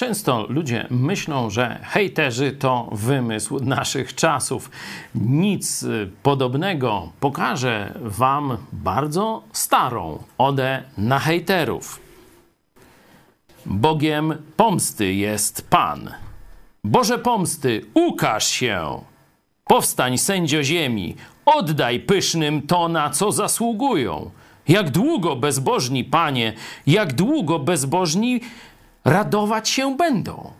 Często ludzie myślą, że hejterzy to wymysł naszych czasów. Nic y, podobnego. Pokażę Wam bardzo starą odę na hejterów. Bogiem pomsty jest Pan. Boże pomsty, ukaż się! Powstań, sędzio ziemi, oddaj pysznym to, na co zasługują. Jak długo bezbożni, panie, jak długo bezbożni radować się będą.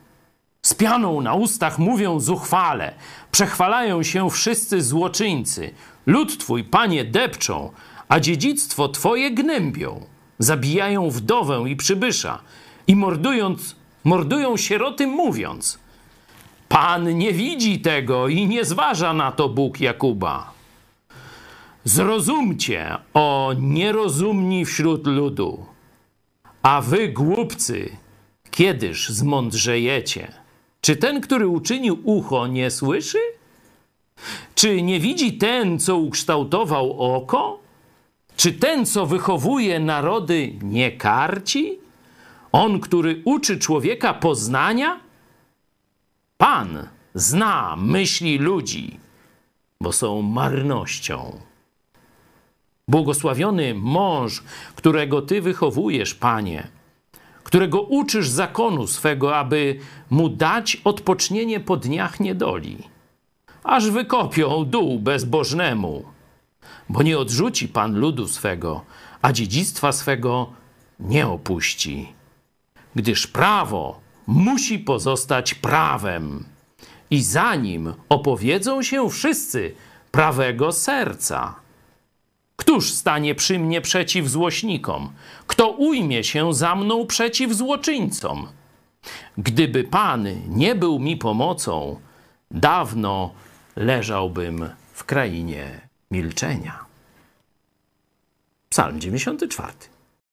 Z pianą na ustach mówią zuchwale, przechwalają się wszyscy złoczyńcy. Lud twój, panie, depczą, a dziedzictwo twoje gnębią. Zabijają wdowę i przybysza i mordując, mordują sieroty mówiąc. Pan nie widzi tego i nie zważa na to Bóg Jakuba. Zrozumcie, o nierozumni wśród ludu, a wy głupcy, kiedyż zmądrzejecie? Czy ten, który uczynił ucho, nie słyszy? Czy nie widzi ten, co ukształtował oko? Czy ten, co wychowuje narody, nie karci? On, który uczy człowieka poznania? Pan zna myśli ludzi, bo są marnością. Błogosławiony mąż, którego ty wychowujesz, panie, którego uczysz zakonu swego, aby mu dać odpocznienie po dniach niedoli, aż wykopią dół bezbożnemu, bo nie odrzuci pan ludu swego, a dziedzictwa swego nie opuści, gdyż prawo musi pozostać prawem i za nim opowiedzą się wszyscy prawego serca. Któż stanie przy mnie przeciw złośnikom? Kto ujmie się za mną przeciw złoczyńcom? Gdyby Pan nie był mi pomocą, dawno leżałbym w krainie milczenia. Psalm 94.